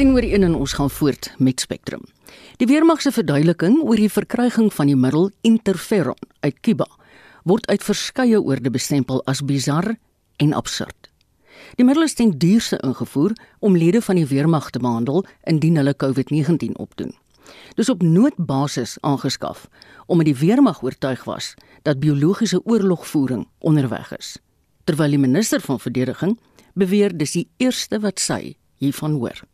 10 oor 1 en ons gaan voort met Spectrum. Die weermag se verduideliking oor die verkryging van die middel interferon uit Kuba word uit verskeie oorde bestempel as bizar en absurd. Die middel is ten duurste ingevoer om lede van die weermag te behandel indien hulle COVID-19 opdoen. Dis op noodbasis aangeskaf omdat die weermag oortuig was dat biologiese oorlogvoering onderweg is. Terwyl die minister van verdediging beweer dis die eerste wat sy hiervan hoor.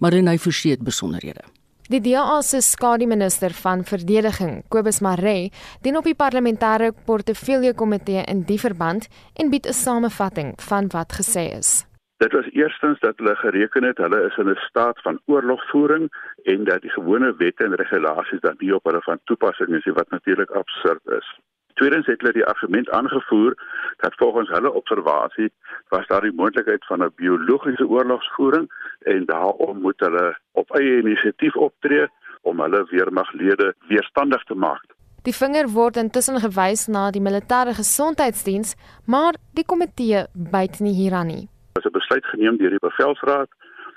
Maar hy verseet besonderhede. Die DA se skademinister van verdediging, Kobus Maree, dien op die parlementêre portefeulje komitee in die verband en bied 'n samevatting van wat gesê is. Dit was eerstens dat hulle gereken het hulle is in 'n staat van oorlogvoering en dat die gewone wette en regulasies dan nie op hulle van toepassing is wat natuurlik absurd is. Tweedens het hulle die argument aangevoer dat volgens hulle observasie was daar die moontlikheid van 'n biologiese oorlogsvoering en daarom moet hulle op eie inisiatief optree om hulle weermaglede weerstandig te maak. Die vinger word intussen gewys na die militêre gesondheidsdiens, maar die komitee byt nie hieraan nie. Dit is 'n besluit geneem deur die bevelsraad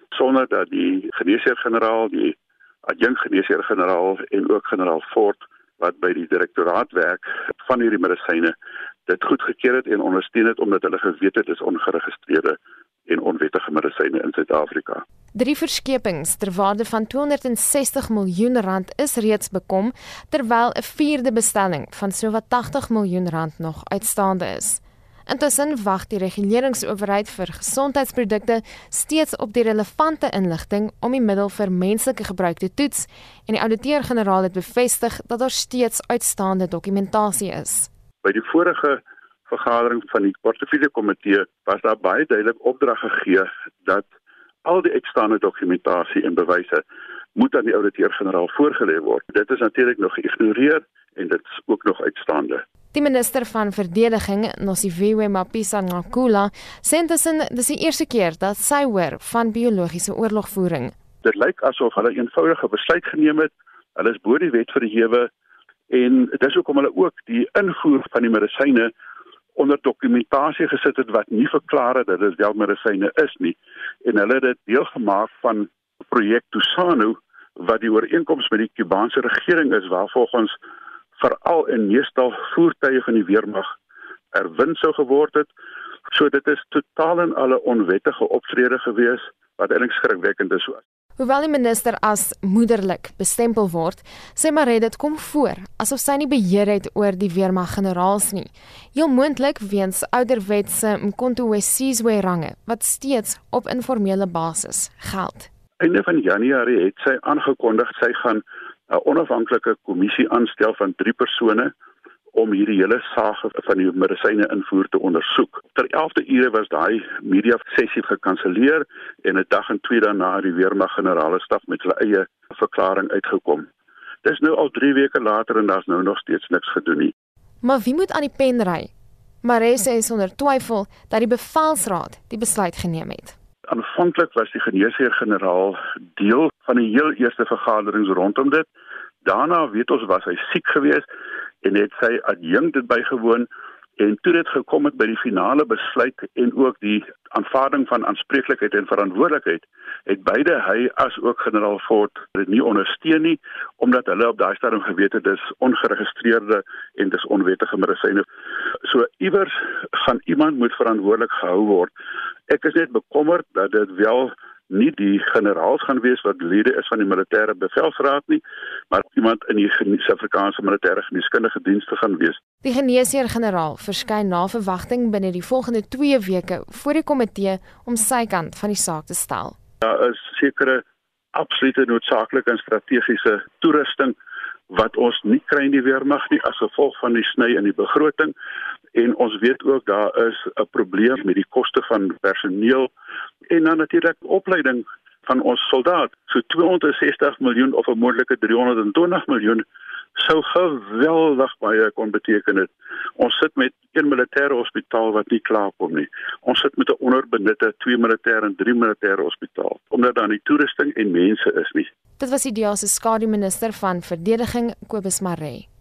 sonder dat die geneesheer-generaal, die adjunkgeneesheer-generaal en ook generaal Fort wat by die direktoraat werk van hierdie medisyne dit goedgekeur het en ondersteun het omdat hulle geweet het dit is ongeregistreerde en onwettige medisyne in Suid-Afrika. Drie verskepings ter waarde van 260 miljoen rand is reeds bekom terwyl 'n vierde bestelling van sowat 80 miljoen rand nog uitstaande is. Intussen wag die reguleringsowerheid vir gesondheidsprodukte steeds op die relevante inligting om die middel vir menslike gebruik te toets en die ouditeur-generaal het bevestig dat daar steeds uitstaande dokumentasie is. By die vorige vergadering van die portefeulje komitee was daar baie duidelik opdrag gegee dat al die uitstaande dokumentasie en bewyse moet aan die ouditeur-generaal voorgelê word. Dit is natuurlik nog geïgnoreer en dit is ook nog uitstaande. Die minister van verdediging, Nosiviwe Mapisa Ngakula, sê intussen dis die eerste keer dat sy hoor van biologiese oorlogvoering. Dit lyk asof hulle 'n eenvoudige besluit geneem het. Hulle is bo die wet verhewe en dis hoekom hulle ook die invoer van die medisyne onder dokumentasie gesit het wat nie verklaar het dat dit wel medisyne is nie en hulle het dit deel gemaak van projek Tusano wat die ooreenkoms met die Kubaanse regering is waar volgens veral in meestal voertuie van die weermag erwin sou geword het. So dit is totaal en alle onwettige optrede gewees wat eintlik skrikwekkend is. Hoewel die minister as moederlik bestempel word, sê Maree dit kom voor asof sy nie beheer het oor die weermag generaals nie. Heel moontlik weens ouderwetse Mkonto Wesizwe range wat steeds op informele basis geld. Einde van Januarie het sy aangekondig sy gaan 'n onafhanklike kommissie aanstel van 3 persone om hierdie hele saak van die medisyne invoer te ondersoek. Ter 11de ure was daai media sessie gekanselleer en 'n dag en twee daarna het die weermag generale staf met hulle eie verklaring uitgekom. Dis nou al 3 weke later en daar's nou nog steeds niks gedoen nie. Maar wie moet aan die pen ry? Marese is onder twyfel dat die bevelsraad die besluit geneem het. Aanvanklik was die geneesheer-generaal deel van die heel eerste vergaderings rondom dit. Daarna weet ons was hy siek geweest en het sy adjunk dit bygewoon en toe dit gekom het by die finale besluit en ook die aanvaarding van aanspreeklikheid en verantwoordelikheid het beide hy as ook generaal Fort dit nie ondersteun nie omdat hulle op daai stadium geweet het dis ongeregistreerde en dis onwettige medisyne. So iewers gaan iemand moet verantwoordelik gehou word. Ek is net bekommerd dat dit wel nie die generaals gaan wees wat lede is van die militêre bevelsraad nie, maar iemand in die Suid-Afrikaanse militêre geneeskundige dienste gaan wees. Die geneesheer-generaal verskyn na verwagting binne die volgende 2 weke voor die komitee om sy kant van die saak te stel. Daar is sekere absolute noodsaaklike en strategiese toerusting wat ons nie kry in die weermag nie as gevolg van die sny in die begroting en ons weet ook daar is 'n probleem met die koste van personeel en dan natuurlik opleiding van ons soldaat. So 260 miljoen of 'n moontlike 320 miljoen sou geweldig baie kon beteken het. Ons sit met een militêre hospitaal wat nie klaarkom nie. Ons sit met 'n onderbenutte twee militêre en drie militêre hospitaal omdat daar nie toerusting en mense is nie. Dit was die DEA se skademinister van verdediging Kobus Maree.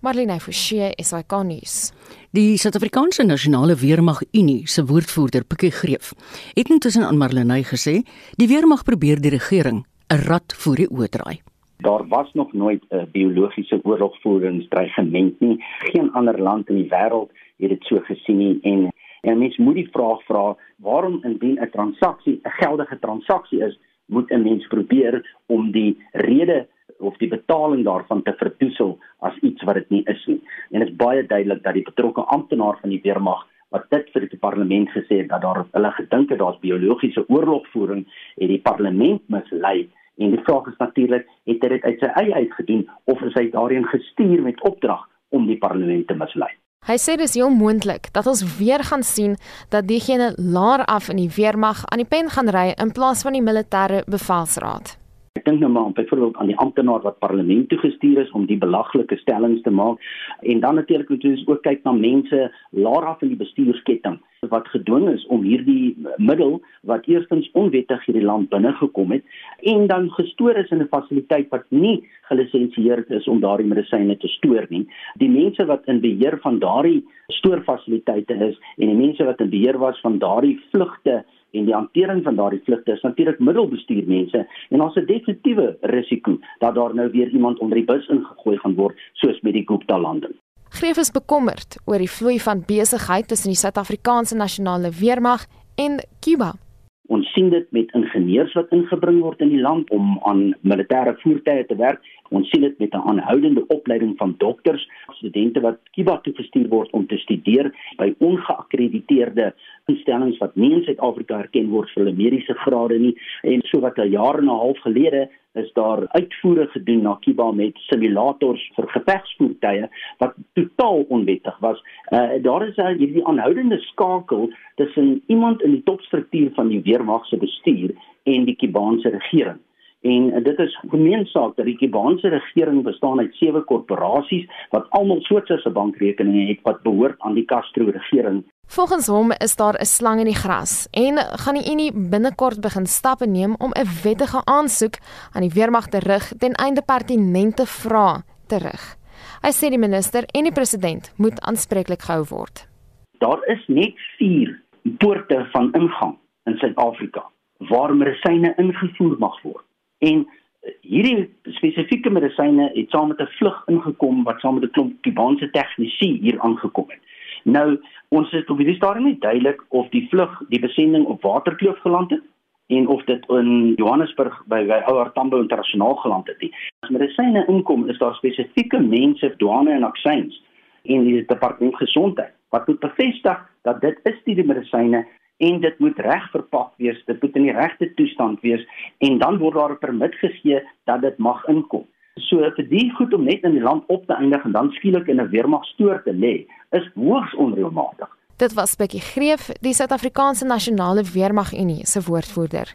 Marlene Forsie, SAK nuus. Die Suid-Afrikaanse Nasionale Weermag Unie se woordvoerder, Pikkie Greef, het intussen aan Marlene gesê, die weermag probeer die regering 'n rad voor die oë draai. Daar was nog nooit 'n biologiese oorlogvoeringsdreigement nie. Geen ander land in die wêreld het dit so gesien nie en en mens moet die vraag vra, waarom indien 'n transaksie 'n geldige transaksie is, moet 'n mens probeer om die rede of die betaling daarvan te verdoesel as iets wat dit nie is nie. En dit is baie duidelik dat die betrokke amptenaar van die weermag wat dit vir die parlement gesê het dat daar hulle gedink het daar's biologiese oorlogvoering het die parlement mislei En die vraag is natuurlik, het hy dit uit sy eie uitgedoen of is hy daarin gestuur met opdrag om die parlement te mislei? Hy sê dis heel moontlik dat ons weer gaan sien dat diegene laer af in die weermag aan die pen gaan ry in plaas van die militêre bevelsraad. Ek dink nou maar byvoorbeeld aan die amptenaar wat parlement toe gestuur is om die belaglike stellings te maak en dan natuurlik moet ons ook kyk na mense laer af in die bestuursketting wat gedwing is om hierdie middel wat eerstens onwettig hierdie land binne gekom het en dan gestoor is in 'n fasiliteit wat nie gelisensieerd is om daardie medisyne te stoor nie. Die mense wat in beheer van daardie stoorfasiliteite is en die mense wat in beheer was van daardie vlugte en die hantering van daardie vlugte is natuurlik middelbestuurmense en ons het definitiewe risiko dat daar nou weer iemand onder die bus ingegooi gaan word soos met die Gupta landing. Greef is bekommerd oor die vloei van besigheid tussen die Suid-Afrikaanse nasionale weermag en Kuba. Ons sien dit met ingenieurs wat ingebring word in die land om aan militêre voertuie te werk. Ons sien dit met 'n aanhoudende opleiding van dokters, studente wat Kuba toe gestuur word om te studeer by ongeakkrediteerde instellings wat nie in Suid-Afrika erken word vir hulle mediese grade nie. En so wat 'n jaar en 'n half gelede is daar uitvoere gedoen na Kiba met simulators vir gevegsvoertuie wat totaal onwettig was. Uh daar is uh, hierdie aanhoudende skakel tussen iemand in die topstruktuur van die weermag se bestuur en die Kubaanse regering. En uh, dit is gemeensaak dat die Kubaanse regering bestaan uit sewe korporasies wat almal Switserse bankrekeninge het wat behoort aan die Castro regering Volgens hom is daar 'n slang in die gras en gaan die Unie binnekort begin stappe neem om 'n wettige aansoek aan die weermag te rig ten einde pertinente vrae te rig. Hy sê die minister en die president moet aanspreeklik gehou word. Daar is net 4 poorte van ingang in Suid-Afrika waar medisyne ingevoer mag word. En hierdie spesifieke medisyne het saam met 'n vlug ingekom wat saam met 'n klomp Kubaanse tegnisie hier aangekom het. Nou, ons is op hierdie stadium nie duidelik of die vlug die besending op Waterkloof geland het en of dit in Johannesburg by by Ouer Tambo internasionaal geland het nie. As medisyne inkom, is daar spesifieke mense, douane en aksies in die departement gesondheid wat moet bevestig dat dit is die medisyne en dit moet reg verpak wees, dit moet in die regte toestand wees en dan word daar 'n permit gegee dat dit mag inkom. So vir die goed om net in die land op te eindig en dan skielik in 'n weermagstoor te lê, is hoogs onreëlmatig. Dit was Bekkie Greef, die Suid-Afrikaanse Nasionale Weermag Unie se woordvoerder.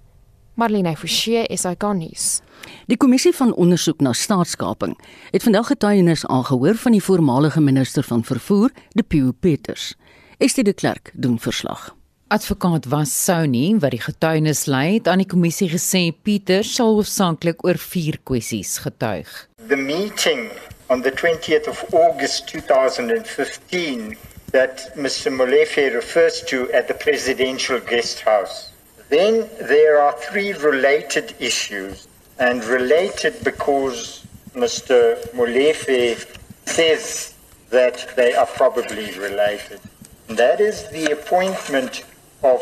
Marlene Forsie is ikonies. Die kommissie van ondersoek na staatskaping het vandag getuienis aangehoor van die voormalige minister van vervoer, Depieu Peters. Estie de Klerk doen verslag. Advokaat was Sony wat die getuienis lei het aan die kommissie gesê Pieter sal hoofsaaklik oor vier kwessies getuig. The meeting on the 20th of August 2015 that Mr Molefe refers to at the presidential guest house. Then there are three related issues and related because Mr Molefe says that they are probably related. And that is the appointment of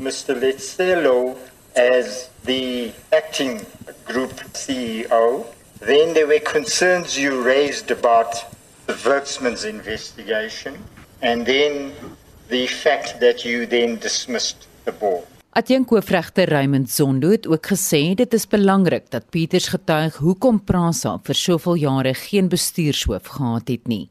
Mr. Letzelo as the acting group CEO. Then there were concerns you raised about the Werksman's investigation, and then the fact that you then dismissed the board. Adjunkhoofregter Raymond Zondo het ook gesê dit is belangrik dat Pieters getuig hoekom Prasa vir soveel jare geen bestuurshoof gehad het nie.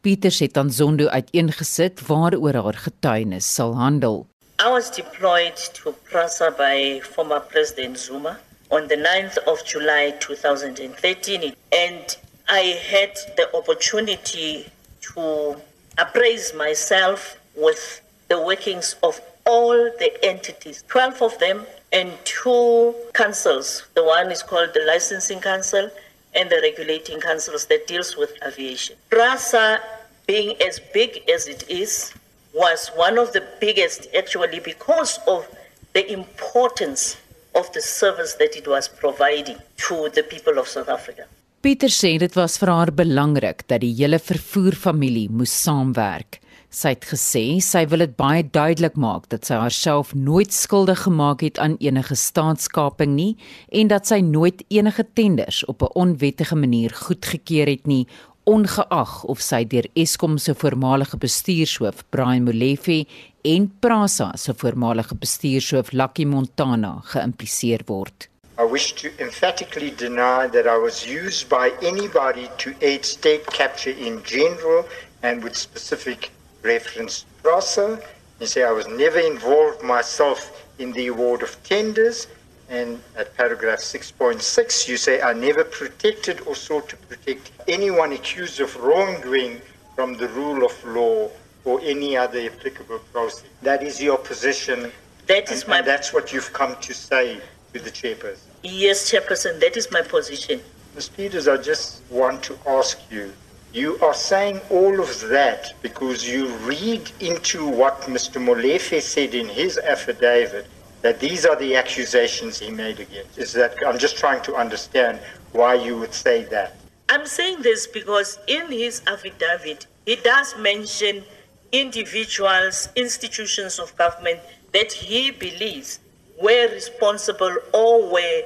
Pieters het aan Zondo uiteengesit waaroor haar getuienis sal handel. I was deployed to Prasa by former President Zuma on the 9th of July 2013 and I had the opportunity to appraise myself with the workings of all the entities, 12 of them and two councils. The one is called the Licensing Council and the regulating councils that deals with aviation. PRASA, being as big as it is, was one of the biggest actually because of the importance of the service that it was providing to the people of South Africa. Pieter sê dit was vir haar belangrik dat die hele vervoerfamilie moes saamwerk. Sy het gesê sy wil dit baie duidelik maak dat sy haarself nooit skuldig gemaak het aan enige staatskaping nie en dat sy nooit enige tenders op 'n onwettige manier goedgekeur het nie ongeag of sy deur Eskom se voormalige bestuurshoof Brian Molefe en Prasa se voormalige bestuurshoof Lucky Montana geïmpliseer word. I wish to emphatically deny that I was used by anybody to aid state capture in general and with specific reference Prasa. You say I was never involved myself in the award of tenders. And at paragraph 6.6, you say I never protected or sought to protect anyone accused of wrongdoing from the rule of law or any other applicable process. That is your position. That is and, my and that's what you've come to say to the chairperson. Yes, Chairperson, that is my position. Ms. Peters, I just want to ask you you are saying all of that because you read into what Mr. Molefe said in his affidavit that these are the accusations he made against. Is that I'm just trying to understand why you would say that. I'm saying this because in his affidavit, he does mention individuals, institutions of government that he believes were responsible or were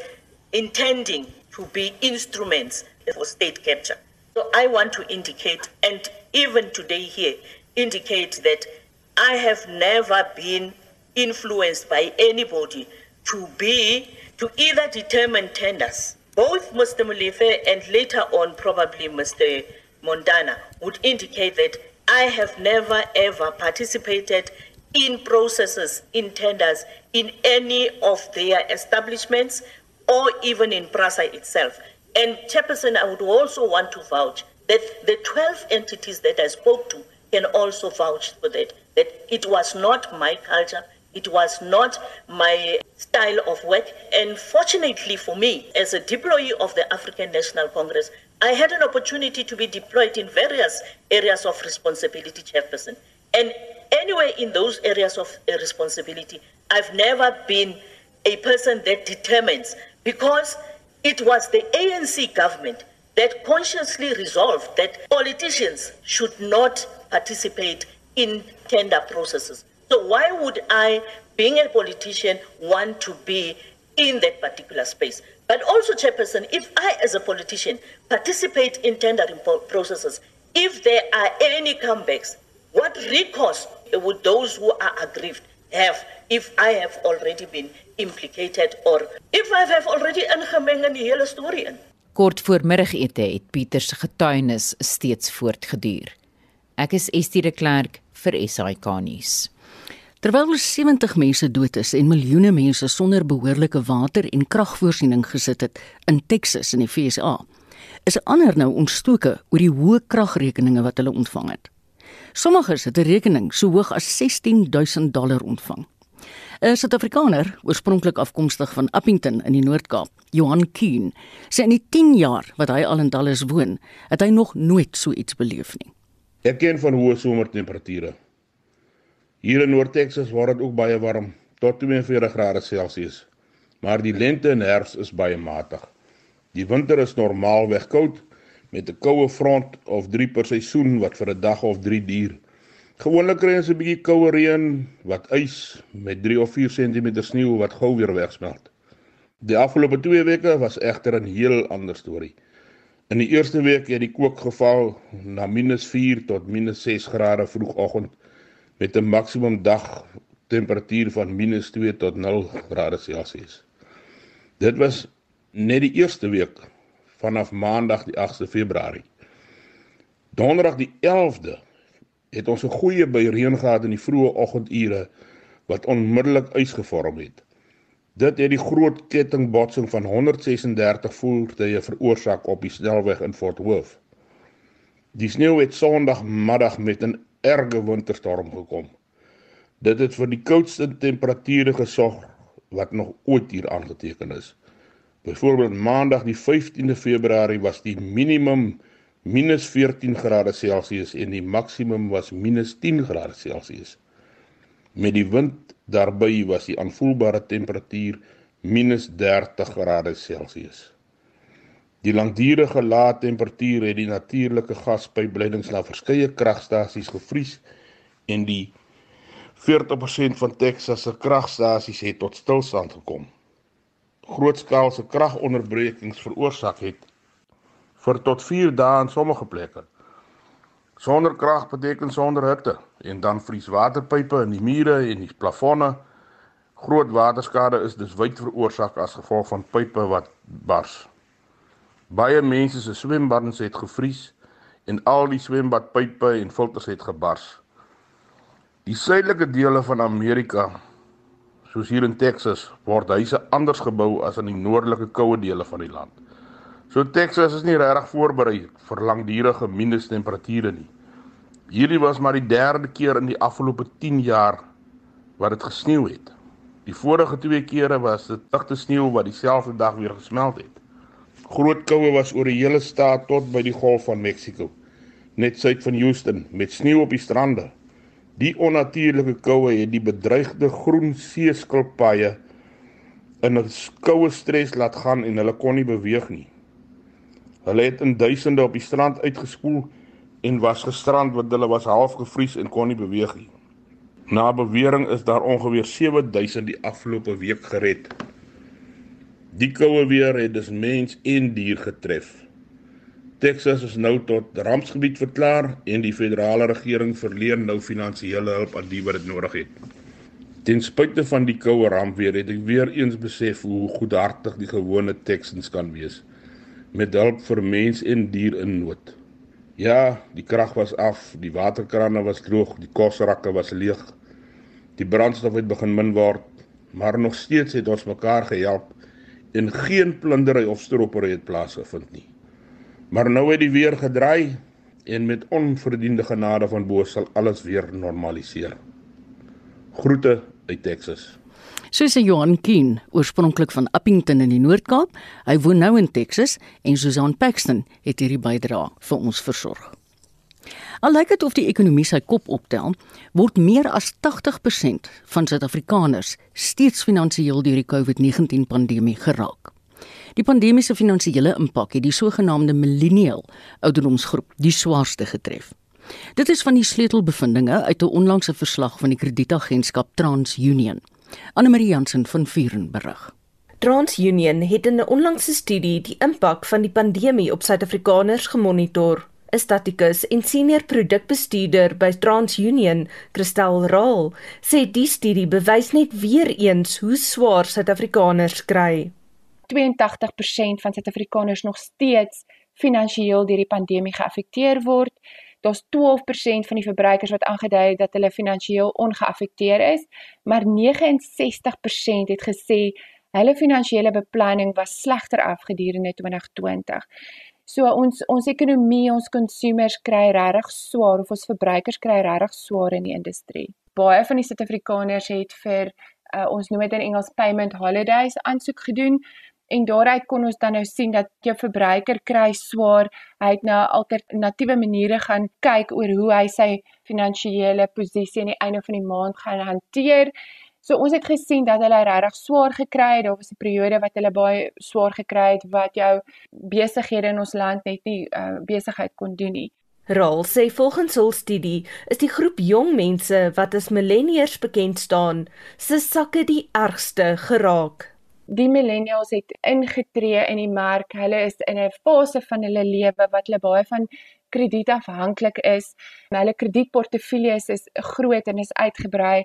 intending to be instruments for state capture. So I want to indicate, and even today here, indicate that I have never been influenced by anybody to be, to either determine tenders. Both Mr. Mulefe and later on probably Mr. Montana would indicate that I have never ever participated in processes, in tenders, in any of their establishments or even in Prasa itself. And Chairperson, I would also want to vouch that the 12 entities that I spoke to can also vouch for that, that it was not my culture, it was not my style of work. And fortunately for me, as a deployee of the African National Congress, I had an opportunity to be deployed in various areas of responsibility, Chairperson. And anyway, in those areas of uh, responsibility, I've never been a person that determines because it was the ANC government that consciously resolved that politicians should not participate in tender processes. So why would I, being a politician, want to be in that particular space? But also, Chairperson, if I, as a politician, participate in tendering processes, if there are any comebacks, what recourse would those who are aggrieved have if I have already been implicated or if I have already ingemeng in die hele storie in. Kort voor middagete het Pieter se getuienis steeds voortgeduur. Ek is Estie de Klerk vir SAK nuus. Terwyl 70 mense dood is en miljoene mense sonder behoorlike water en kragvoorsiening gesit het in Texas in die VSA, is ander nou ontstoke oor die hoë kragrekeninge wat hulle ontvang het. Sommiges het 'n rekening so hoog as 16000 dollar ontvang. 'n Suid-Afrikaner, oorspronklik afkomstig van Appington in die Noord-Kaap, Johan Keen, sê in die 10 jaar wat hy al in Dallas woon, het hy nog nooit so iets beleef nie. Ek ken van hoë somertemperature. Hier in Noord-Texas word dit ook baie warm, tot 42 grade Celsius. Maar die lente en herfs is baie matig. Die winter is normaalweg koud met 'n koue front of 3 per seisoen wat vir 'n dag of 3 duur. Gewoonlik kry ons 'n bietjie koue reën wat ys met 3 of 4 cm sneeu wat gou weer wegsmelt. Die afgelope 2 weke was egter 'n heel ander storie. In die eerste week het die kook geval na -4 tot -6 grade vroegoggend met 'n maksimum dag temperatuur van -2 tot 0 grade Celsius. Dit was net die eerste week vanaf maandag die 8de Februarie. Donderdag die 11de het ons 'n goeie by reën gehad in die vroeë oggendure wat onmiddellik ys gevorm het. Dit het die groot kettingbotsing van 136 voertuie veroorsaak op die snelweg in Fort Worth. Die sneeu het Sondagmiddag met 'n erge winterstorm gekom. Dit het vir die koudste temperature gesorg wat nog ooit hier aangeteken is. Byvoorbeeld Maandag die 15de Februarie was die minimum minus 14 grade Celsius en die maksimum was minus 10 grade Celsius. Met die wind daarby was die aanvoelbare temperatuur minus 30 grade Celsius. Die langdurige lae temperatuur het die natuurlike gaspypleidings na verskeie kragstasies gevries en die 40% van Texas se kragstasies het tot stilstand gekom. Grootskaalse kragonderbrekings veroorsaak het vir tot 4 dae in sommige plekke. Sonder krag beteken sonder hitte en dan vries waterpype in die mure en die plafonne. Groot waterskade is dus wyd veroorsaak as gevolg van pype wat bars. Baie mense se swembaddens het gevries en al die swembadpype en filters het gebars. Die suidelike dele van Amerika, soos hier in Texas, word huise anders gebou as in die noordelike koue dele van die land. So Texas is nie regtig voorberei vir langdurige minustemperature nie. Hierdie was maar die derde keer in die afgelope 10 jaar wat dit gesneeu het. Die vorige twee kere was dit digte sneeu wat dieselfde dag weer gesmelt het. Groot koue was oor die hele staat tot by die Golf van Mexico, net suid van Houston, met sneeu op die strande. Die onnatuurlike koue het die bedreigde groen seeskilpaaie in 'n koue stres laat gaan en hulle kon nie beweeg nie. Hulle het in duisende op die strand uitgespoel en was gestrand want hulle was half gevries en kon nie beweeg nie. Na bewering is daar ongeveer 7000 die afgelope week gered. Die koue weer het dus mens en dier getref. Texas is nou tot rampsgebied verklaar en die federale regering verleen nou finansiële hulp aan die wat dit nodig het. Ten spyte van die koue ramp weer het ek weer eens besef hoe goedhartig die gewone Texans kan wees met hulp vir mens en dier in nood. Ja, die krag was af, die waterkrane was droog, die kosrakke was leeg. Die brandstof het begin min word, maar nog steeds het ons mekaar gehelp en geen plundery of stropery het plaasgevind nie. Maar nou het die weer gedraai en met onverdiende genade van bo sal alles weer normaliseer. Groete uit Texas. Soos Johan Keen, oorspronklik van Uppington in die Noord-Kaap, hy woon nou in Texas en Susan Paxton het hierdie bydrae vir ons versorg. Al lyk dit of die ekonomie sy kop optel, word meer as 80% van Suid-Afrikaners steeds finansiëel deur die COVID-19 pandemie geraak. Die pandemiese finansiële impak het die sogenaamde millennial ouderdomsgroep die swaarste getref. Dit is van die sleutelbevindinge uit 'n onlangse verslag van die kredietagentskap TransUnion. Anne Marie Jansen van Vuren berig. TransUnion het in 'n onlangse studie die impak van die pandemie op Suid-Afrikaners gemonitor. 'n statikus en senior produkbestuurder by TransUnion, Christel Raal, sê die studie bewys net weer eens hoe swaar Suid-Afrikaners kry. 82% van Suid-Afrikaners nog steeds finansiëel deur die pandemie geaffekteer word. Daar's 12% van die verbruikers wat aangedui het dat hulle finansiëel ongeaffekteer is, maar 69% het gesê hulle finansiële beplanning was slegter af gedurende 2020. So ons ons ekonomie, ons consumers kry regtig swaar of ons verbruikers kry regtig swaar in die industrie. Baie van die Suid-Afrikaners het vir uh, ons noem dit in Engels payment holidays aansoek gedoen en daaruit kon ons dan nou sien dat jou verbruiker kry swaar. Hy het na alternatiewe maniere gaan kyk oor hoe hy sy finansiële posisie aan die einde van die maand gaan hanteer. So ons het gesien dat hulle regtig swaar gekry het. Daar was 'n periode wat hulle baie swaar gekry het wat jou besighede in ons land net nie uh, besigheid kon doen nie. Raal sê volgens hul studie is die groep jong mense wat as millennials bekend staan, se sakke die ergste geraak. Die millennials het ingetree in die mark. Hulle is in 'n fase van hulle lewe wat hulle baie van krediet afhanklik is. Hulle kredietportefeuilles is groot en is uitgebrei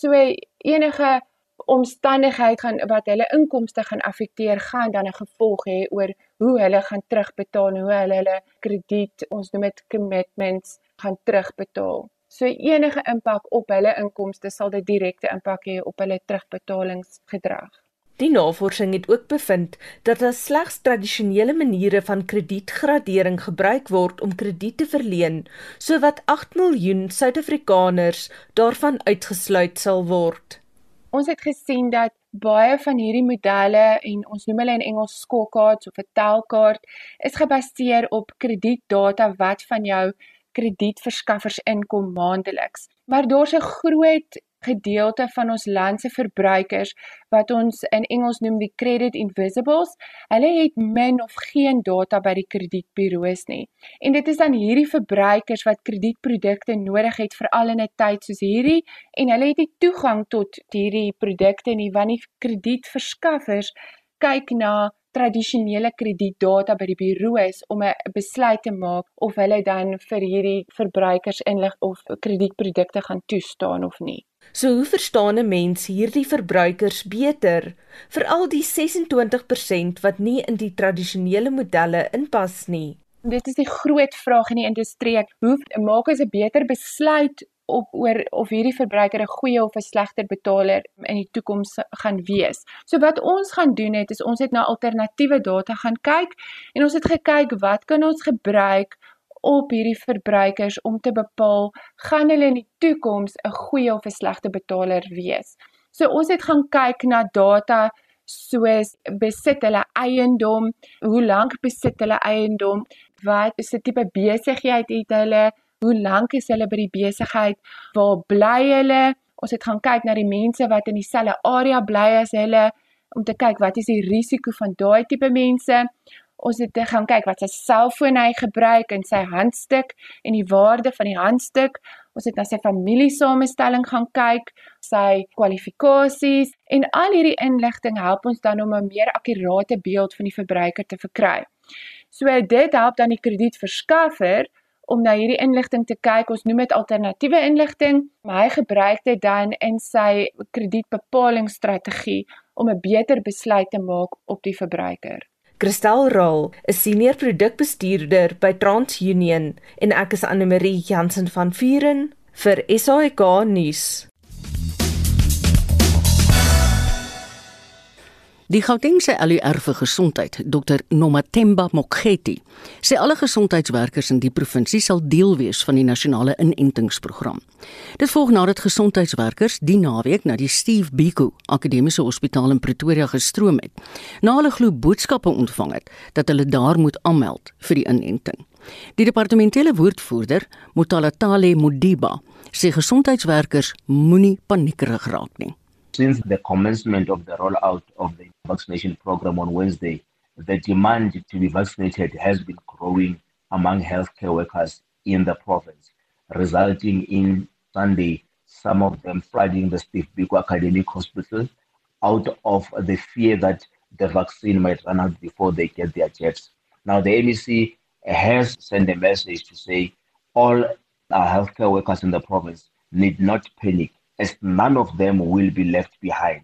So enige omstandigheid gaan wat hulle inkomste gaan affekteer, gaan dan 'n gevolg hê oor hoe hulle gaan terugbetaal, hoe hulle hulle krediet, ons noem dit commitments, gaan terugbetaal. So enige impak op hulle inkomste sal dit direkte impak hê op hulle terugbetalingsgedrag. Die navorsing het ook bevind dat daar slegs tradisionele maniere van kredietgradering gebruik word om krediet te verleen, sowat 8 miljoen Suid-Afrikaners daarvan uitgesluit sal word. Ons het gesien dat baie van hierdie modelle en ons noem hulle in Engels scorecards of 'n telkaart is gebaseer op kredietdata wat van jou kredietverskaffers inkom maandeliks. Maar daar's 'n groot gedeelte van ons land se verbruikers wat ons in Engels noem die credit invisibles. Hulle het min of geen data by die kredietburo's nie. En dit is dan hierdie verbruikers wat kredietprodukte nodig het veral in 'n tyd soos hierdie en hulle het nie toegang tot hierdie produkte nie want die kredietverskaffers kyk na tradisionele kredietdata by die bureaus om 'n besluit te maak of hulle dan vir hierdie verbruikers inlig of kredietprodukte gaan toestaan of nie. So hoe verstaan 'n mens hierdie verbruikers beter, veral die 26% wat nie in die tradisionele modelle inpas nie? Dit is die groot vraag in die industrie. Hoe maak ons 'n beter besluit op oor of hierdie verbruiker 'n goeie of 'n slegter betaler in die toekoms gaan wees. So wat ons gaan doen het is ons het na alternatiewe data gaan kyk en ons het gekyk wat kan ons gebruik op hierdie verbruikers om te bepaal gaan hulle in die toekoms 'n goeie of 'n slegte betaler wees. So ons het gaan kyk na data soos besit hulle eiendom, hoe lank besit hulle eiendom, wat is 'n tipe besigheid het hulle, hoe lank is hulle by die besigheid, waar bly hulle? Ons het gaan kyk na die mense wat in dieselfde area bly as hulle om te kyk wat is die risiko van daai tipe mense. Ons het gaan kyk wat sy selfoon hy gebruik en sy handstuk en die waarde van die handstuk. Ons het na sy familiesamestelling gaan kyk, sy kwalifikasies en al hierdie inligting help ons dan om 'n meer akkurate beeld van die verbruiker te verkry. So dit help dan die kredietverskaffer om na hierdie inligting te kyk. Ons noem dit alternatiewe inligting, maar hy gebruik dit dan in sy kredietbepalingsstrategie om 'n beter besluit te maak op die verbruiker. Christel Raal is senior produkbestuurder by TransUnion en ek is Anne Marie Jansen van Vuren vir SAK nuus. Die Gautengse ALR vir gesondheid, Dr Nomathemba Mokgethi, sê alle gesondheidswerkers in die provinsie sal deel wees van die nasionale inentingsprogram. Dit volg nadat gesondheidswerkers die naweek na die Steve Biko Akademiese Hospitaal in Pretoria gestroom het, na hulle glo boodskappe ontvang het dat hulle daar moet aanmeld vir die inenting. Die departementele woordvoerder, Motalatale Modiba, sê gesondheidswerkers moenie paniekerig raak nie. Since the commencement of the rollout of the vaccination program on Wednesday, the demand to be vaccinated has been growing among healthcare workers in the province, resulting in Sunday some of them flooding the Steve Biko Academic Hospital out of the fear that the vaccine might run out before they get their jabs. Now, the MEC has sent a message to say all our healthcare workers in the province need not panic as none of them will be left behind.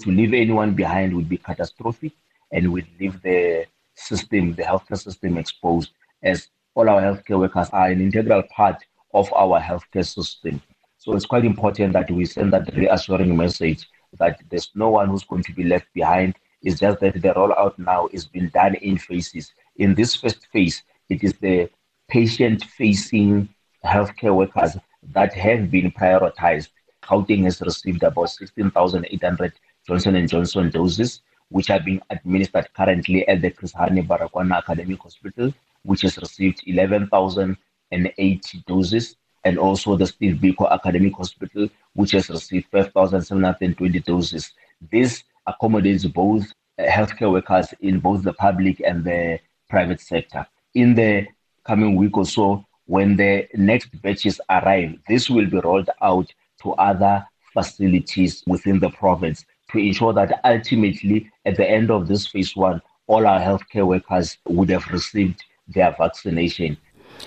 To leave anyone behind would be catastrophic and would leave the system, the healthcare system exposed, as all our healthcare workers are an integral part of our healthcare system. So it's quite important that we send that reassuring message that there's no one who's going to be left behind. It's just that the rollout now is being done in phases. In this first phase, it is the patient facing healthcare workers that have been prioritized Gauteng has received about 16,800 Johnson & Johnson doses, which are being administered currently at the Chris Hani Barakwana Academic Hospital, which has received 11,080 doses, and also the Steve Biko Academic Hospital, which has received 5,720 doses. This accommodates both uh, healthcare workers in both the public and the private sector. In the coming week or so, when the next batches arrive, this will be rolled out to other facilities within the province to ensure that ultimately, at the end of this phase one, all our healthcare workers would have received their vaccination.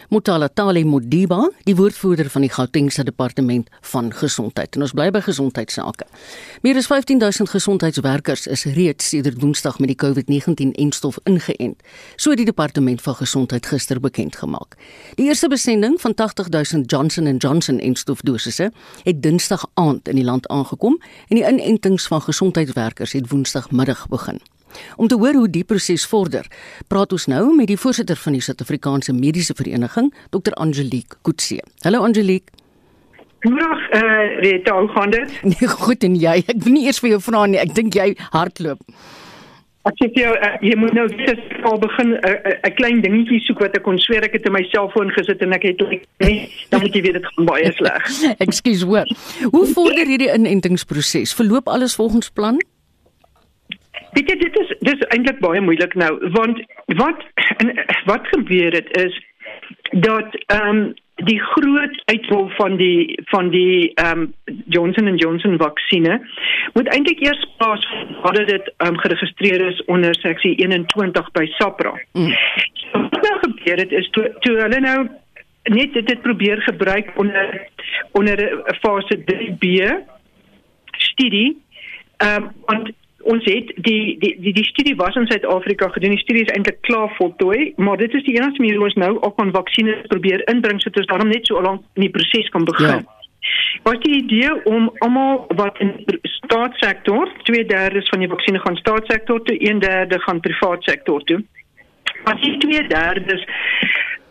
Mutala Tali Modiba, die woordvoerder van die Gautengse Departement van Gesondheid. En ons bly by gesondheidsake. Meer as 15000 gesondheidswerkers is reeds sedert Woensdag met die COVID-19-enstof ingeënt, so die Departement van Gesondheid gister bekend gemaak. Die eerste besending van 80000 Johnson & Johnson-enstofdosisse het Dinsdag aand in die land aangekom en die inentings van gesondheidswerkers het Woensdagmiddag begin. Om te hoor hoe die proses vorder, praat ons nou met die voorsitter van die Suid-Afrikaanse Mediese Vereniging, Dr. Angelique Kutse. Hallo Angelique. Goeiedag, eh uh, Rita, hoe gaan dit? Nee, goed en jy? Ek wil nie eers vir jou vra nie. Ek dink jy hardloop. Ek sê jou, uh, jy moet nou dit al begin 'n uh, uh, klein dingetjie soek wat ek kon sweer ek het in my selfoon gesit en ek het nie, dan moet jy weet dit gaan baie sleg. Ekskuus hoor. Hoe vorder hierdie inentingsproses? Verloop alles volgens plan? Weet jy dit is dis eintlik baie moeilik nou want wat en wat gebeur het is dat ehm um, die groot uitrol van die van die ehm um, Johnson and Johnson vaksinne moet eintlik eers plaas nadat dit ehm um, geregistreer is onder seksie 21 by SAPRA. Mm. Wat nou gebeur het is toe toe hulle nou net dit het probeer gebruik onder onder fase 3B studie ehm um, want ons het die die die die studie was in Suid-Afrika gedoen. Die studie is eintlik klaar voltooi, maar dit is die enigste manier hoe ons nou op aan vaksines probeer inbring sodat ons daarom net so lank in die proses kan begin. Ja. Wat die idee om almal wat in staatssektor, 2/3 van die vaksines gaan staatssektor toe, 1/3 gaan privaat sektor toe. Maar die 2/3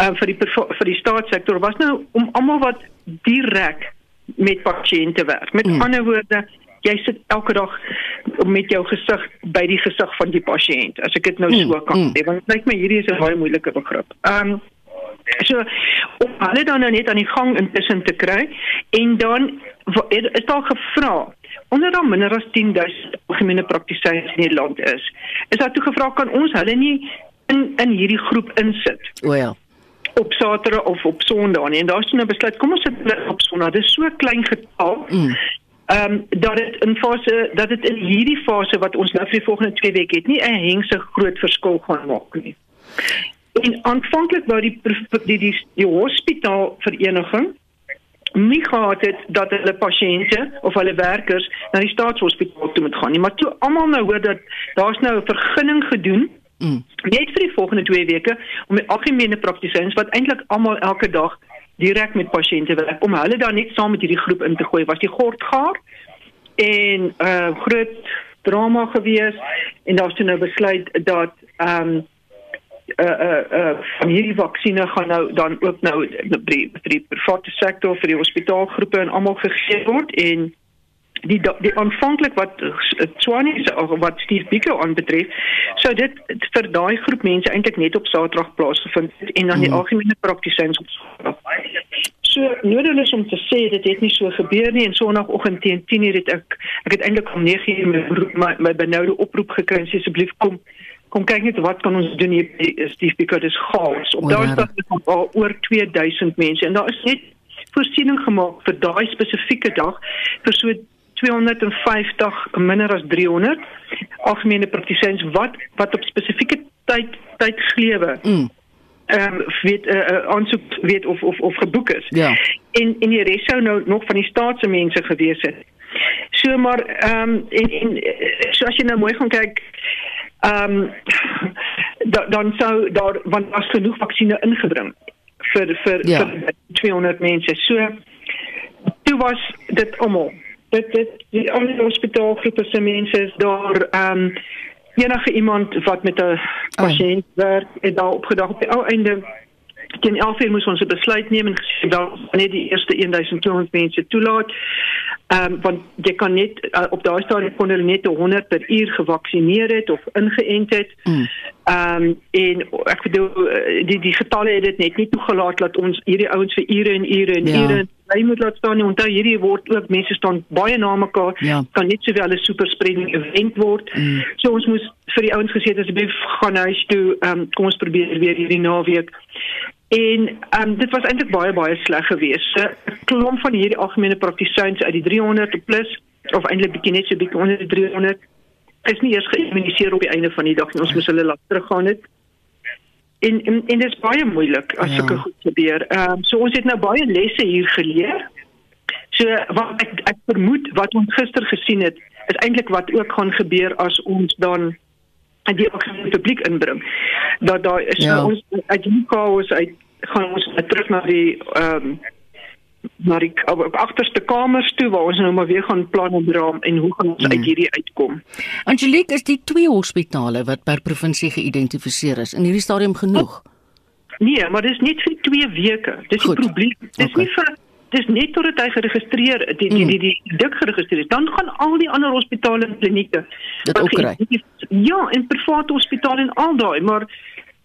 uh, vir die vir die staatssektor was nou om almal wat direk met pasiënte werk. Met mm. ander woorde, jy sit elke dag met jou gesig by die gesig van die pasiënt as ek dit nou so mm, kan sê mm. want dit lyk my hierdie is 'n baie moeilike begrip. Ehm um, so om hulle dan nou net aan die gang intussen te kry en dan is daar gevra onder dan minder as 10000 algemene praktisyns in Nederland is. Is daar toe gevra kan ons hulle nie in in hierdie groep insit? O ja op Saterdag of op Sondag nie. En daar's nou besluit, kom ons sit op Sondag. Dit is so klein getal. Mm ehm um, dat dit in fase dat dit in hierdie fase wat ons nou vir die volgende 2 weke het nie 'n hengse groot verskil gaan maak nie. En aanvanklik wou die die die, die hospitaalvereniging nie gehad het dat hulle pasiënte of hulle werkers na die staatshospitaal toe moet gaan nie, maar toe almal nou hoor dat daar's nou 'n vergunning gedoen Mm. Net vir die volgende 2 weke om die algemene praktisyns wat eintlik almal elke dag direk met pasiënte werk om hulle dan net saam met hierdie groep in te gooi. Was die gordgaar en uh, groot drama gewees en daar's toe nou besluit dat ehm um, uh uh uh van hierdie vaksines gaan nou dan ook nou vir die, die private sektor vir die hospitaalgroepe en almal gegee word en die die aanvanklik wat Swanie se wat Steve Biko aanbetref sou dit vir daai groep mense eintlik net op Saterdag plaasgevind en dan die mm. algemene praktisyns op So nodeloos om te sê dit het nie so gebeur nie en sonoggend teen 10:00 het ek ek het eintlik om 9:00 my my, my benoude oproep gekry asseblief kom kom kyk net wat kan ons doen hier Steve Biko. Dis chaos. Op daardie stad is al oor 2000 mense en daar is net voorsiening gemaak vir daai spesifieke dag vir so 250 minder as 300 algemene praktisyns wat wat op spesifieke tyd tyd glewe. Mm. Ehm um, weet 'n uh, eh, eh, aansoek weet of of of geboek is. Ja. En en die res sou nou nog van die staatse mense gewees het. So maar ehm um, en en so as jy nou mooi gaan kyk ehm um, da, dan sou daar want as genoeg vaksines ingebring vir vir ja. vir 200 mense. So toe was dit almal dit dit die ander hospitaalgroepe se mense is daar ehm um, enige iemand wat met 'n pasiënt werk het daar opgedag op die ou einde teen 11 uur moes ons 'n besluit neem en gesê dan net die eerste 1200 mense toelaat. Ehm um, want jy kan net uh, op daai stadium kon hulle net 100 per uur gevaksinereer het of ingeënt het. Mm. Ehm um, en ek bedoel eh, die die getalle het dit net nie toegelaat dat ons hierdie ouens vir ure en ure en ja. ure bly moet laat staan nie. Onthou hierdie word ook mense staan baie na mekaar. Ja. Kan net sowel 'n super spreading event word. Mm. So ons moes vir die ouens gesê asseblief gaan huis toe. Um, kom ons probeer weer hierdie naweek. En um, dit was eintlik baie baie sleg geweest. 'n Klomp van hierdie algemene praktisyns uit die 300 plus of eintlik bietjie net so bietjie onder die 300 is nie eers geïmmuniseer op die einde van die dag nie. Ons moes hulle laat teruggaan het en en, en dit is baie moeilik as sulke ja. goed gebeur. Ehm um, so ons het nou baie lesse hier geleer. So wat ek ek vermoed wat ons gister gesien het is eintlik wat ook gaan gebeur as ons dan die publiek inbring. Dat daar is ja. ons uit die chaos uit gaan ons terug na die ehm um, maar ek op agterste kamers toe waar ons nou maar weer gaan plan en raam en hoe gaan ons mm. uit hierdie uitkom. Angelique is die twee hospitale wat per provinsie geïdentifiseer is in hierdie stadium genoeg. Nee, maar dis net vir 2 weke. Dis 'n probleem. Dis okay. nie vir dis net totdat hy geregistreer die die die die, die dik geregistreer dan gaan al die ander hospitale en klinieke dit ook kry. Ja, en private hospitale en al daai, maar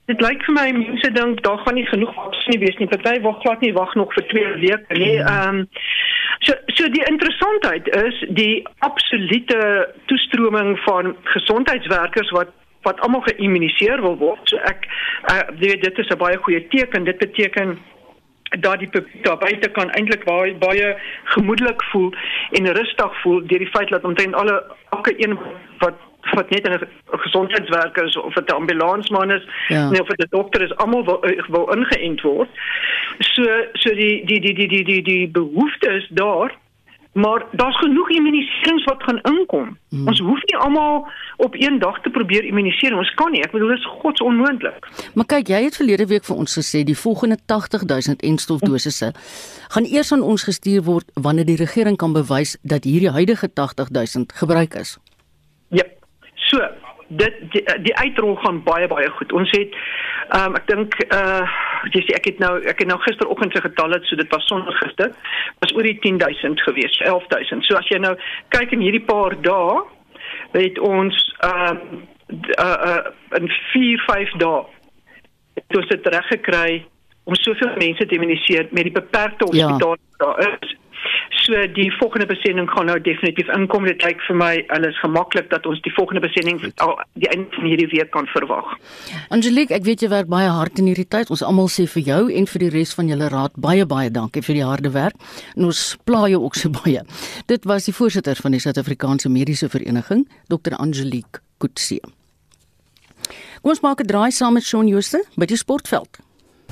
dit lyk vir my mense dink daar gaan nie genoeg vaksin wees nie. Party wag glad nie wag nog vir 2 weke nie. Ehm um, so so die interessantheid is die absolute toestroming van gesondheidswerkers wat wat almal geïmmuniseer wil word. So ek uh, weet dit is 'n baie goeie teken. Dit beteken dat die publiek daar buite kan eintlik baie baie gemoedelik voel en rustig voel deur die feit dat omtrent alle elke een wat wat net 'n gesondheidswerker is of 'n ambulansman is ja. nee, of 'n dokter is almal wil, wil ingeënt word. So so die die die die die die die behoefte is daar Maar daar's genoeg immuniserings wat gaan inkom. Hmm. Ons hoef nie almal op een dag te probeer immuniseer. Ons kan nie. Ek bedoel dit is gods onmoontlik. Maar kyk, jy het verlede week vir ons gesê die volgende 80000 enstofdosisse gaan eers aan ons gestuur word wanneer die regering kan bewys dat hierdie huidige 80000 gebruik is. Ja. So, dit die, die uitrol gaan baie baie goed. Ons het ehm um, ek dink uh jy sê ek het nou ek het nou gisteroggend se getalle so dit was sonder gister was oor die 10000 gewees, 11000. So as jy nou kyk in hierdie paar dae het ons ehm um, uh uh in 4 5 dae het ons dit reg gekry om soveel mense te immuniseer met die beperkte hospitale ja. daar is. So die volgende besending gaan nou definitief inkom. Dit lyk vir my alles gemaklik dat ons die volgende besending al die einde van hierdie week kan verwag. Angelique, ek weet jy werk baie hard in hierdie tyd. Ons almal sê vir jou en vir die res van julle raad baie baie dankie vir die harde werk. En ons pla jou ook so baie. Dit was die voorsitter van die Suid-Afrikaanse Mediese Vereniging, Dr. Angelique Kutse. Kom ons maak 'n draai saam met Shaun Jooste by die sportveld.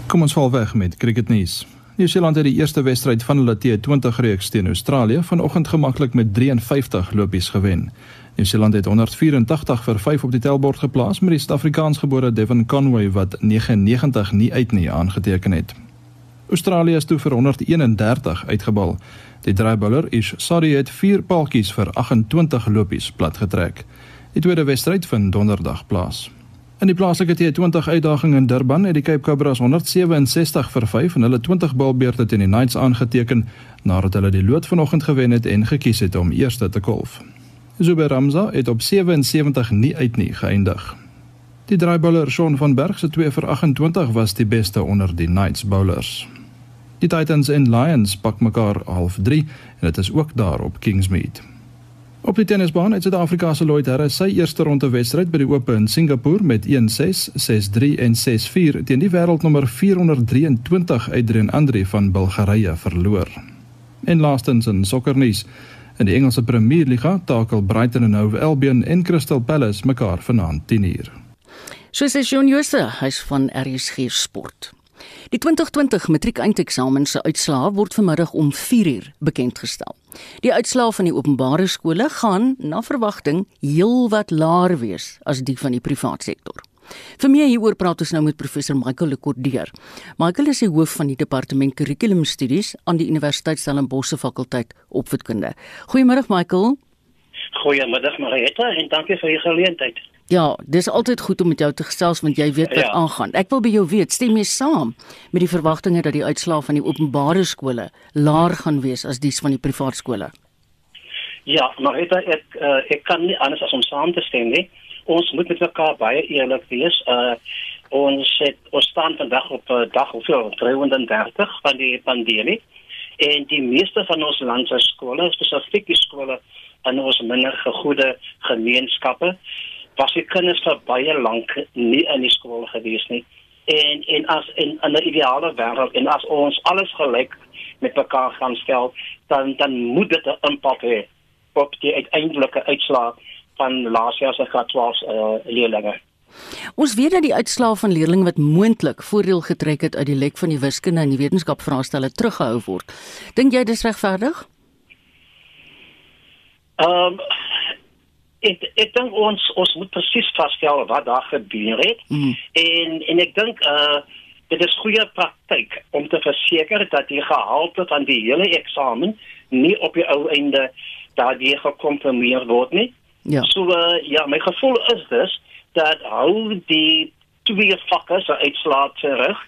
Kom ons val weg met cricketnuus. Nieu-Seeland het die eerste wedstryd van hulle T20 reeks teen Australië vanoggend gemaklik met 53 lopies gewen. Nieu-Seeland het 184 vir 5 op die tellbord geplaas met die Suid-Afrikaansgebore Devon Conway wat 99 nie uit nie aangeteken het. Australië is toe vir 131 uitgebal. Die draaibouler is sorry het 4 paaltjies vir 28 lopies platgetrek. Die tweede wedstryd vind donderdag plaas. In die plaaslike T20 uitdaging in Durban het die Cape Cobras 167 vir 5 en hulle 20 balbeurte teen die Knights aangeteken nadat hulle die lood vanoggend gewen het en gekies het om eerste te kolf. Zubair Ramza het op 77 nie uit nie geëindig. Die draaibouler Shaun van Berg se 2 vir 28 was die beste onder die Knights bowlers. Die Titans en Lions pak mekaar half 3 en dit is ook daar op Kingsmead. Op die tennisbaan het Suid-Afrika se Lloyd Harris sy eerste ronde wedstryd by die Ope in Singapore met 1-6, 6-3 en 6-4 teen die wêreldnommer 423 Adrian Andre van Bulgarië verloor. En laastens in sokkernuus, in die Engelse Premier Liga takel Brighton en Hove Albion en Crystal Palace mekaar vanaand 10:00. Soos is Jon Jooste, hy's van RSG Sport. Die 2020 matriekeindeksamense se uitslae word vanmiddag om 4uur bekend gestel. Die uitslae van die openbare skole gaan na verwagting heelwat laer wees as die van die private sektor. Vir meer hieroor praat ons nou met professor Michael Lekordeer. Michael is die hoof van die departement kurrikulumstudies aan die Universiteit Stellenbosch fakulteit opvoedkunde. Goeiemôre Michael. Goeiemiddag Marieta en dankie vir die geleentheid. Ja, dis altyd goed om met jou te gesels want jy weet wat ja. aangaan. Ek wil by jou weet, stem jy saam met die verwagtinge dat die uitslae van die openbare skole laer gaan wees as die van die private skole? Ja, maar ek ek, uh, ek kan nie anders as om saam te stem nie. Ons moet met mekaar baie eerlik wees. Uh ons het ons staan vandag op uh, dag hoeveel 330 van die pandemie en die meeste van ons land se skole, spesifiek die skole in ons minder gegoede gemeenskappe was die kinders vir baie lank nie in die skool gewees nie. En en as in 'n ideale wêreld en as ons alles gelyk met mekaar gaan stel, dan dan moet dit 'n impak hê op die uiteindelike uitslag van laas jaar se graad 12 uh, leerders. Ons weet dat die uitslae van leerders wat moontlik voordeel getrek het uit die lek van die wiskunde en die wetenskapvraestelle teruggehou word. Dink jy dis regverdig? Ehm um, ek ek dink ons ons moet presies vasstel wat daar gebeur het. Mm. En en ek dink uh dit is goeie praktyk om te verseker dat die gehalte van die hele eksamen nie op die ou einde daardie gekomponeer word nie. Ja. So uh, ja, my gevoel is dus dat hou die twee vakke se uitslae terug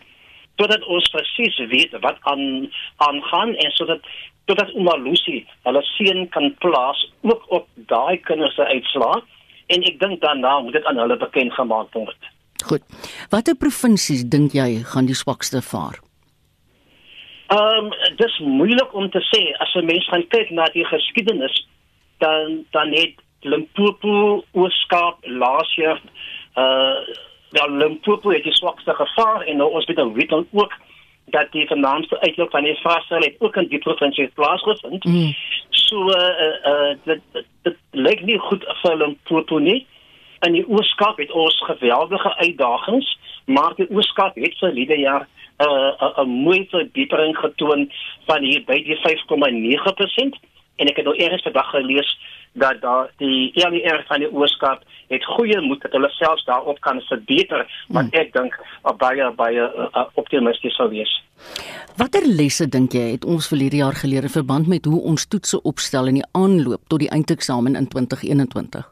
totdat ons presies weet wat aan aangaan en sodat totdat Umalusi hulle seun kan plaas ook op daai kinders se uitslae en ek dink daarna moet dit aan hulle bekend gemaak word. Goed. Watter provinsies dink jy gaan die swakste vaar? Ehm um, dis moeilik om te sê as 'n mens gaan kyk na die geskiedenis dan dan het Limpopo Ooskaap laas jaar uh ja Limpopo het die swakste gevaar en nou ons weet dan weet dan ook dat die vernaamste uitloop van die vraestel het ook in die provinsie plaasgevind. Mm. So uh uh dit dit lyk nie goed vir Limpopo nie. In die Ooskaap het ons geweldige uitdagings, maar die Ooskaap het vir hierdie jaar 'n uh, 'n mooi verbetering getoon van hier by die 5,9% en ek het nou eers vandag gelees dat daar die ELR van die Ooskaap het goeie moed dat hulle selfs daarop kan verbeter wat ek dink baie baie uh, optimisties sou wees. Watter lesse dink jy het ons vir hierdie jaar geleer in verband met hoe ons toetse opstel in die aanloop tot die eindeksamen in 2021?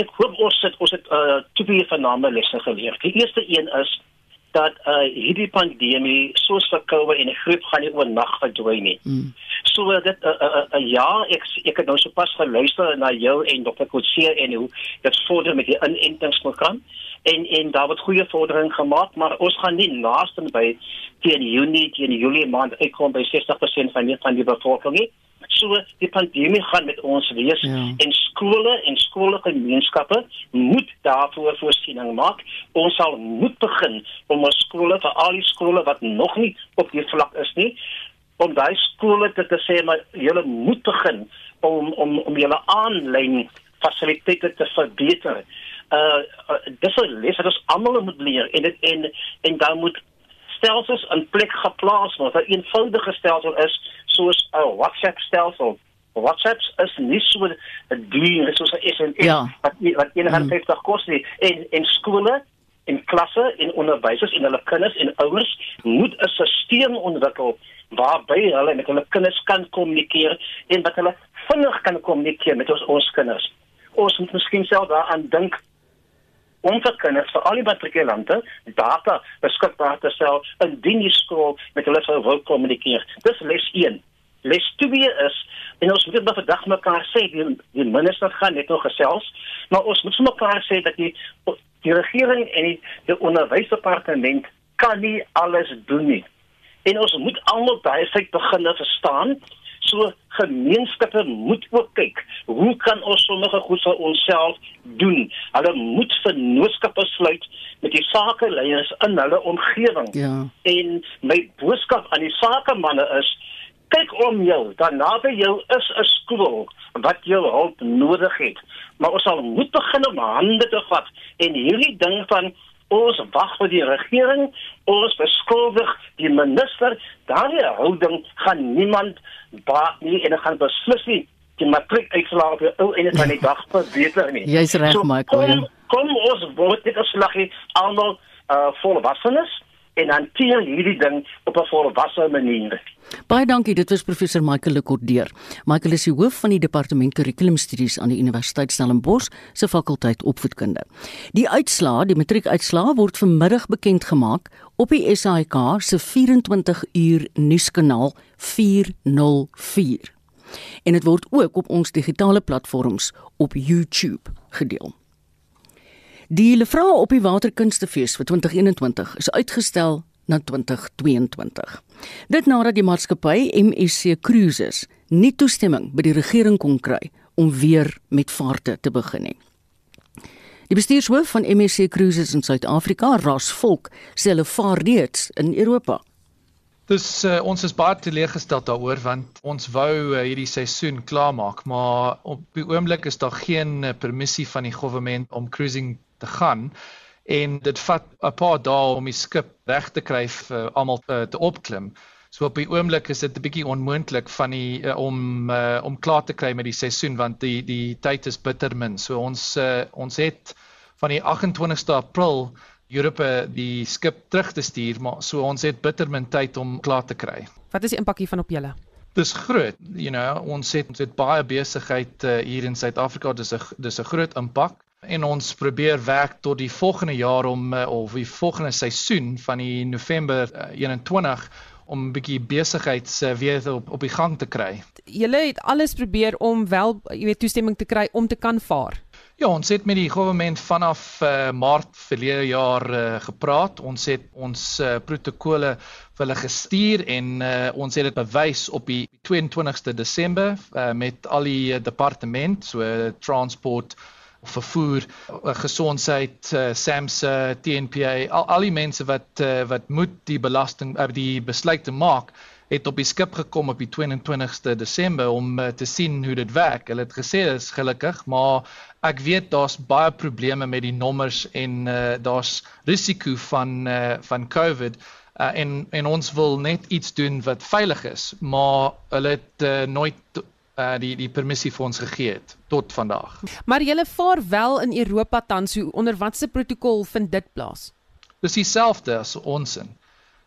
Ek hoop ons het ons het uh, twee vername lesse geleer. Die eerste een is dat uh, hierdie pandemie soos vir COVID en 'n griep gaan nie oornag verdwyn nie. Mm. So uh, dit 'n uh, uh, uh, ja, ek ek het nou sopas geluister na jou en Dr. Kotse en hoe dit vorder met die inentingsprogram en en daar word goeie vordering gemaak, maar ons gaan nie naaste by teen Junie teen Julie maand uitkom by 60% van die van die bevolking nie so die pandemie gaan met ons wees ja. en skole en skoolgemeenskappe moet daarvoor voorsiening maak. Ons sal moet begin om ons skole vir al die skole wat nog nie op die vlak is nie om daai skole te, te sê maar julle moet begin om om om julle aanlyn fasiliteite te verbeter. Uh, uh dis 'n les wat ons almal moet leer en dit en en dan moet stelsels in plek geplaas word. 'n Eenvoudige stelsel is soos 'n WhatsApp stelsel. WhatsApp is nie so 'n duur soos 'n SMS ja. wat wat 150 mm. kos nie. En en skole en klasse en onderwysers en hulle kinders en ouers moet 'n stelsel ontwikkel waarby hulle met hulle kinders kan kommunikeer en wat hulle vinnig kan kommunikeer met ons ons kinders. Ons moet miskien self daaraan dink om vir kinders vir al die matrikulante data beskikbaar te stel indien die skool met hulle sou wil kommunikeer. Dis les 1. Les 2 is en ons moet dit vandag mekaar sê die, die minister gaan net nog gesels, maar ons moet mekaar sê dat die die regering en die, die onderwysdepartement kan nie alles doen nie. En ons moet almal baie feit begin verstaan so gemeenskappe moet ook kyk hoe kan ons sommige goed vir onsself doen? Hulle moet vennootskappe sluit met die sakeleiers in hulle omgewing. Ja. en my boodskap aan die sakemanne is kyk om jou dan naby jou is 'n skool wat jou hulp nodig het. Maar ons sal moet begin om hande te vat en hierdie ding van ons wag vir die regering. Ons beskuldig die minister. Daardie houding gaan niemand baat nie en dit gaan beslis nie die matriek uitslaag op ou en dit van die dag verbeter nie. Jy's reg so, Michael. kom, kom ons word dit geslaggie almal uh, volwassenes en hanteer hierdie ding op 'n volwasse manier Baie dankie, dit was professor Michael Lekordeer. Michael is die hoof van die departement kurrikulumstudies aan die Universiteit Stellenbosch se fakulteit opvoedkunde. Die uitslaa, die matriekuitslaa word vanmiddag bekend gemaak op die SAIK se 24 uur nuuskanaal 404. En dit word ook op ons digitale platforms op YouTube gedeel. Die levra op die Waterkunstefees vir 2021 is uitgestel na 2022. Dit nadat die maatskappy MSC Cruises nie toestemming by die regering kon kry om weer met vaarte te begin nie. Die bestuurshoof van MSC Cruises in Suid-Afrika, Ras Volk, sê hulle vaar reeds in Europa. Dis uh, ons is baie teleeggestel daaroor want ons wou uh, hierdie seisoen klaarmaak, maar op die oomblik is daar geen uh, permissie van die regering om cruising te gaan en dit vat 'n paar dae om die skip reg te kry vir almal te, te opklim. So op die oomblik is dit 'n bietjie onmoontlik van die uh, om uh, om klaar te kry met die seisoen want die die tyd is bitter min. So ons uh, ons het van die 28ste April Europa die skip terug te stuur, maar so ons het bitter min tyd om klaar te kry. Wat is die impak hiervan op julle? Dis groot, you know, ons het ons het baie besigheid uh, hier in Suid-Afrika. Dis 'n dis 'n groot impak en ons probeer werk tot die volgende jaar om uh, of die volgende seisoen van die November uh, 21 om 'n bietjie besigheids uh, weer op op die gang te kry. Julle het alles probeer om wel, jy weet, toestemming te kry om te kan vaar. Ja, ons het met die regering vanaf uh, Maart verlede jaar uh, gepraat. Ons het ons uh, protokole vir hulle gestuur en uh, ons het dit bewys op die 22ste Desember uh, met al die uh, departement, so uh, transport vervoer, eh, gesondheid, uh, SAMSA, TNPA, al, al die mense wat wat moet die belasting die besluit te maak het op die skip gekom op die 22ste Desember om te sien hoe dit werk. Hulle het gesê dit is gelukkig, maar ek weet daar's baie probleme met die nommers en uh, daar's risiko van uh, van COVID. Uh, en en ons wil net iets doen wat veilig is, maar hulle het uh, nooit uh die die permissie vir ons gegee het tot vandag. Maar julle vaar wel in Europa tans, hoe onder watter protokol vind dit plaas? Dis dieselfde as ons in.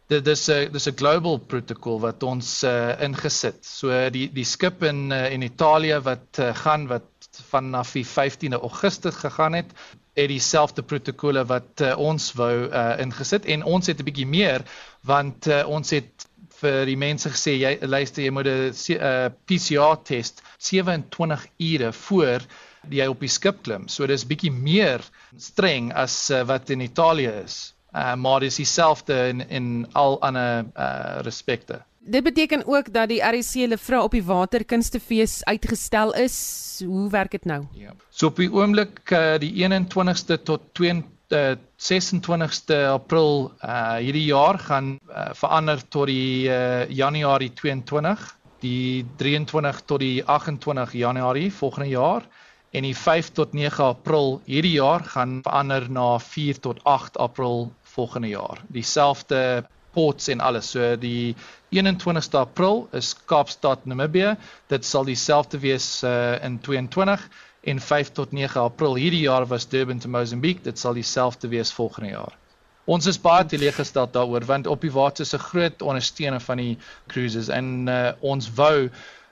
Dit is 'n dis 'n global protokol wat ons uh ingesit. So die die skip in uh, in Italië wat uh, gaan wat vanaf die 15de Augustus gegaan het, het dieselfde protokole wat uh, ons wou uh ingesit en ons het 'n bietjie meer want uh, ons het vir die mense gesê jy luister jy moet 'n uh, PCR test 27 ure voor jy op die skip klim. So dis bietjie meer streng as uh, wat in Italië is. Uh, maar dis dieselfde in in al ander uh, respekte. Dit beteken ook dat die RC hulle vra op die waterkunstefees uitgestel is. Hoe werk dit nou? Ja. So op die oomblik uh, die 21ste tot 22 uh, 26ste April uh hierdie jaar gaan uh, verander tot die uh, Januarie 22, die 23 tot die 28 Januarie volgende jaar en die 5 tot 9 April hierdie jaar gaan verander na 4 tot 8 April volgende jaar. Dieselfde ports en alles. So die 21ste April is Kaapstad Namibië. Dit sal dieselfde wees uh, in 22 en 5 tot 9 April hierdie jaar was Durban te Mozambique. Dit sal dieselfde wees volgende jaar. Ons is baie teleeggestel daaroor want op die water is 'n groot ondersteuning van die cruises en uh, ons wou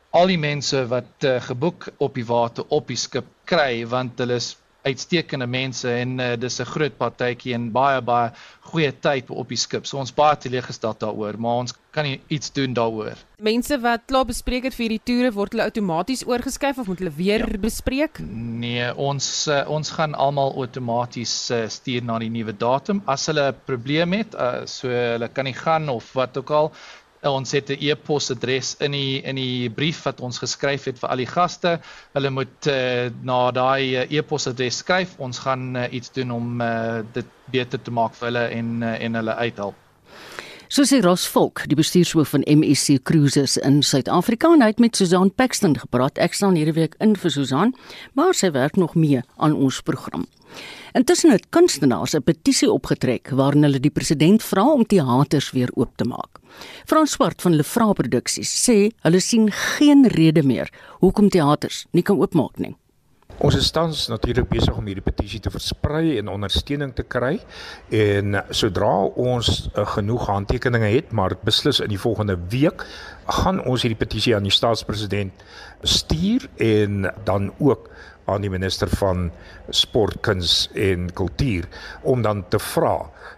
al die mense wat uh, geboek op die water op die skip kry want hulle is uitstekende mense en uh, dis 'n groot partytjie en baie baie goeie tyd op die skip. So ons baie teleeggestel daaroor, maar ons kan iets doen daaroor. Mense wat klaar bespreek het vir hierdie toere word hulle outomaties oorgeskuif of moet hulle weer ja. bespreek? Nee, ons uh, ons gaan almal outomaties uh, stuur na die nuwe datum. As hulle 'n probleem het, uh, so hulle kan nie gaan of wat ook al, ons het 'n e-posadres in die in die brief wat ons geskryf het vir al die gaste. Hulle moet uh, na daai uh, e-posadres skryf. Ons gaan uh, iets doen om uh, dit beter te maak vir hulle en uh, en hulle uithelp. So sê Ross Volk, die bestuurshoof van MSC Cruises in Suid-Afrika, het met Susan Paxton gepraat. Ek staan hierdie week in vir Susan, maar sy werk nog mee aan ons program. Intussen het kunstenaars 'n petisie opgetrek waarin hulle die president vra om teaters weer oop te maak. Frans Swart van Lefra Produksies sê hulle sien geen rede meer hoekom teaters nie kan oopmaak nie. Ons is tans natuurlik besig om hierdie petisie te versprei en ondersteuning te kry en sodra ons uh, genoeg handtekeninge het, maar beslis in die volgende week gaan ons hierdie petisie aan die staatspresident stuur en dan ook aan die minister van sport, kuns en kultuur om dan te vra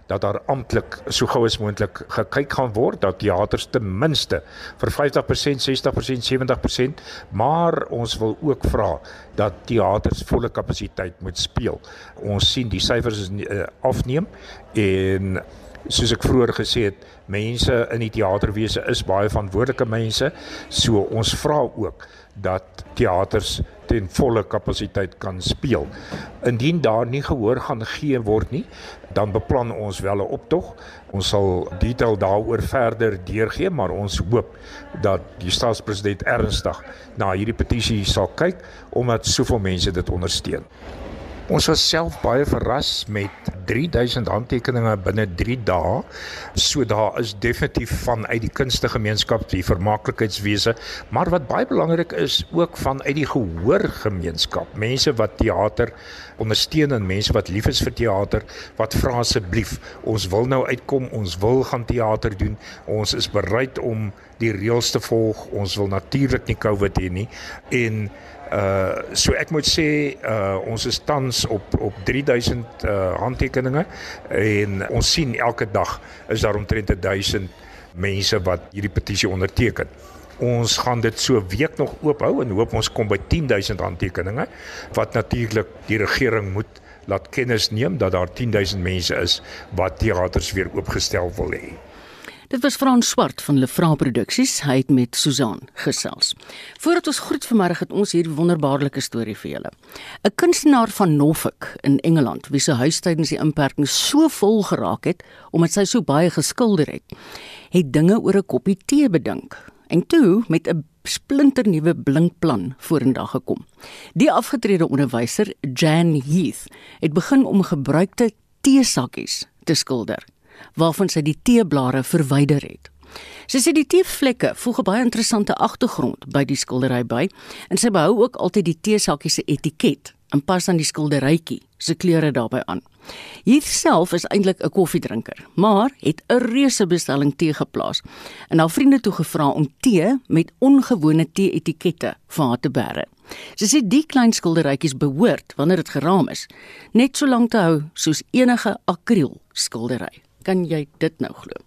dat daar amptelik so gou as moontlik gekyk gaan word dat teaters ten minste vir 50%, 60%, 70%, maar ons wil ook vra dat teaters volle kapasiteit moet speel. Ons sien die syfers is uh, afneem en soos ek vroeër gesê het, mense in die teaterwese is baie verantwoordelike mense, so ons vra ook dat teaters ten volle kapasiteit kan speel. Indien daar nie gehoor gaan gee word nie, dan beplan ons wel 'n optog. Ons sal detail daaroor verder deurgee, maar ons hoop dat die staatspresident ernstig na hierdie petisie sal kyk omdat soveel mense dit ondersteun. Ons was self baie verras met 3000 handtekeninge binne 3 dae. So daar is definitief vanuit die kunstegemeenskap, die vermaaklikheidswese, maar wat baie belangrik is ook vanuit die gehoorgemeenskap. Mense wat teater ondersteun en mense wat lief is vir teater, wat vra asseblief, ons wil nou uitkom, ons wil gaan teater doen. Ons is bereid om die reëls te volg. Ons wil natuurlik nie COVID hê nie en Uh so ek moet sê uh ons is tans op op 3000 uh handtekeninge en ons sien elke dag is daar omtrent 1000 mense wat hierdie petisie onderteken. Ons gaan dit so week nog oop hou en hoop ons kom by 10000 handtekeninge wat natuurlik die regering moet laat kennis neem dat daar 10000 mense is wat teaters weer oopgestel wil hê. Dit was Frans Swart van Lefra Produksies. Hy het met Susan gesels. Voordat ons groet vanmiddag het ons hier 'n wonderbaarlike storie vir julle. 'n Kunstenaar van Norfolk in Engeland, wie se huis tydens die inperking so vol geraak het omdat sy so baie geskilder het, het dinge oor 'n koppie tee bedink en toe met 'n splinternuwe blinkplan vorendag gekom. Die afgetrede onderwyser, Jan Heath, het begin om gebruikte teesakkies te skilder waarvan sy die teeblare verwyder het. Sy sê die teevlekke voeg 'n baie interessante agtergrond by die skildery by en sy behou ook altyd die teesakkie se etiket en pas dan die skilderytjie se kleure daarbey aan. Hy self is eintlik 'n koffiedrinker, maar het 'n reuse bestelling tee geplaas en haar vriende toe gevra om tee met ongewone tee-etikette vir haar te bære. Sy sê die klein skilderytjies behoort wanneer dit geraam is, net so lank te hou soos enige akriel skildery. Kan jy dit nou glo?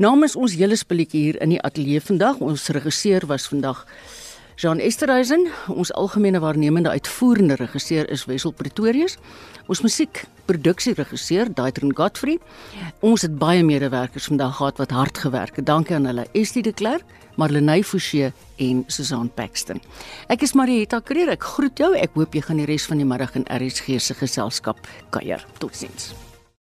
Namens ons hele spulletjie hier in die ateljee vandag, ons regisseur was vandag Jean Esterhuizen, ons algemene waarnemende uitvoerende regisseur is Wessel Pretorius. Ons musiekproduksieregisseur Daitrin Godfrey. Ons het baie medewerkers vandag gehad wat hard gewerk het. Dankie aan hulle. Estie de Klerk, Marlenae Forsie en Susan Paxton. Ek is Marieta Kreer. Ek groet jou. Ek hoop jy gaan die res van die middag in RSG se geselskap kuier. Totsiens.